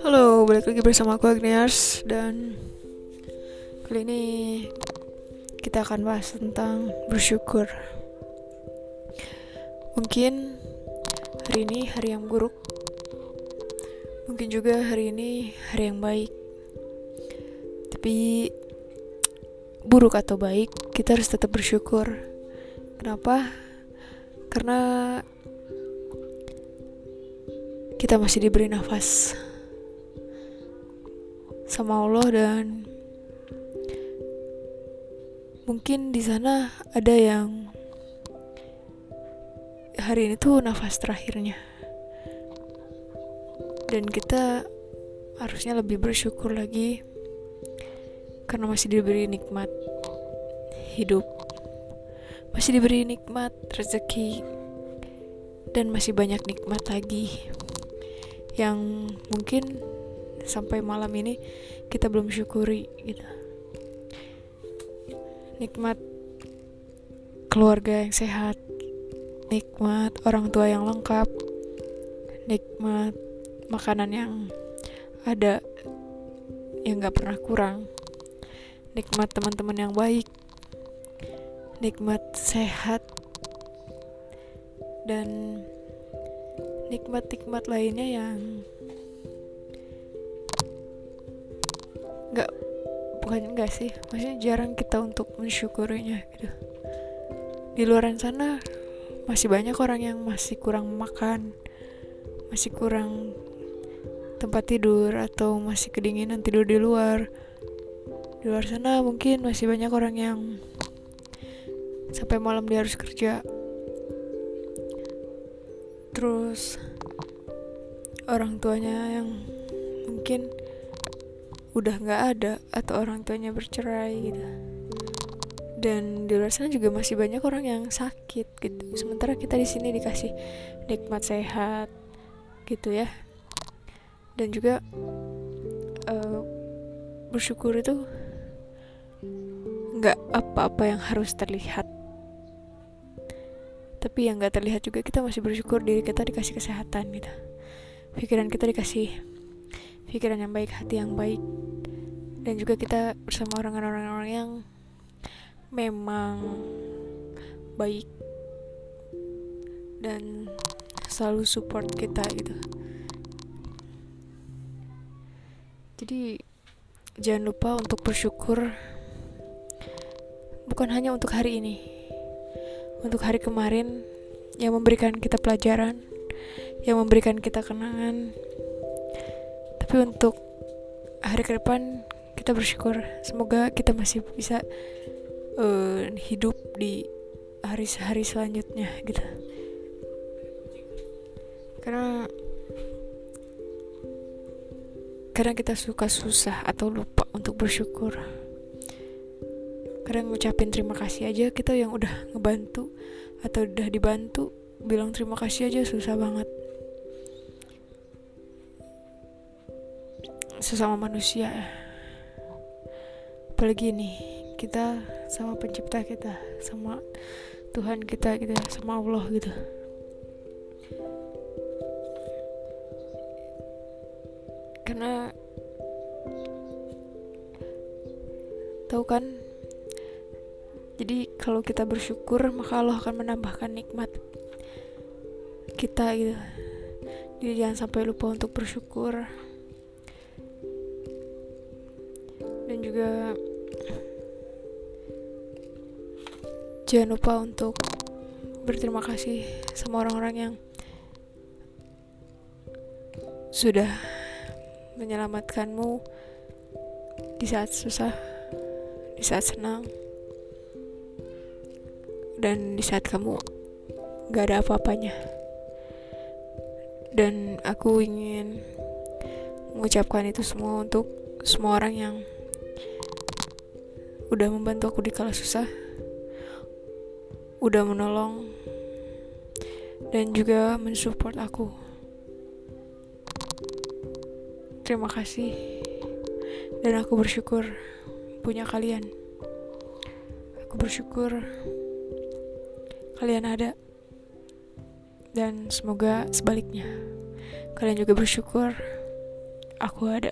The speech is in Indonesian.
Halo, balik lagi bersama aku Agniars dan kali ini kita akan bahas tentang bersyukur. Mungkin hari ini hari yang buruk. Mungkin juga hari ini hari yang baik. Tapi buruk atau baik, kita harus tetap bersyukur. Kenapa? Karena kita masih diberi nafas sama Allah dan mungkin di sana ada yang hari ini tuh nafas terakhirnya. Dan kita harusnya lebih bersyukur lagi karena masih diberi nikmat hidup masih diberi nikmat rezeki dan masih banyak nikmat lagi yang mungkin sampai malam ini kita belum syukuri gitu. Nikmat keluarga yang sehat nikmat orang tua yang lengkap nikmat makanan yang ada yang gak pernah kurang nikmat teman-teman yang baik nikmat sehat dan nikmat-nikmat lainnya yang nggak bukan enggak sih maksudnya jarang kita untuk mensyukurinya gitu. Di luar sana masih banyak orang yang masih kurang makan masih kurang tempat tidur atau masih kedinginan tidur di luar. Di luar sana mungkin masih banyak orang yang sampai malam dia harus kerja terus orang tuanya yang mungkin udah nggak ada atau orang tuanya bercerai gitu. Dan di luar sana juga masih banyak orang yang sakit gitu. Sementara kita di sini dikasih nikmat sehat gitu ya. Dan juga uh, bersyukur itu nggak apa-apa yang harus terlihat tapi yang nggak terlihat juga kita masih bersyukur diri kita dikasih kesehatan gitu. Pikiran kita dikasih pikiran yang baik, hati yang baik, dan juga kita bersama orang-orang yang memang baik dan selalu support kita gitu. Jadi jangan lupa untuk bersyukur. Bukan hanya untuk hari ini, untuk hari kemarin yang memberikan kita pelajaran, yang memberikan kita kenangan, tapi untuk hari ke depan kita bersyukur. Semoga kita masih bisa uh, hidup di hari-hari selanjutnya gitu. Karena kadang kita suka susah atau lupa untuk bersyukur kadang ngucapin terima kasih aja kita yang udah ngebantu atau udah dibantu bilang terima kasih aja susah banget. Sesama manusia. Apalagi nih kita sama pencipta kita sama Tuhan kita gitu sama Allah gitu. Karena tahu kan jadi kalau kita bersyukur maka Allah akan menambahkan nikmat kita gitu. Jadi jangan sampai lupa untuk bersyukur. Juga jangan lupa untuk berterima kasih sama orang-orang yang sudah menyelamatkanmu di saat susah, di saat senang, dan di saat kamu gak ada apa-apanya. Dan aku ingin mengucapkan itu semua untuk semua orang yang udah membantu aku di kala susah udah menolong dan juga mensupport aku terima kasih dan aku bersyukur punya kalian aku bersyukur kalian ada. Dan semoga sebaliknya. Kalian juga bersyukur aku ada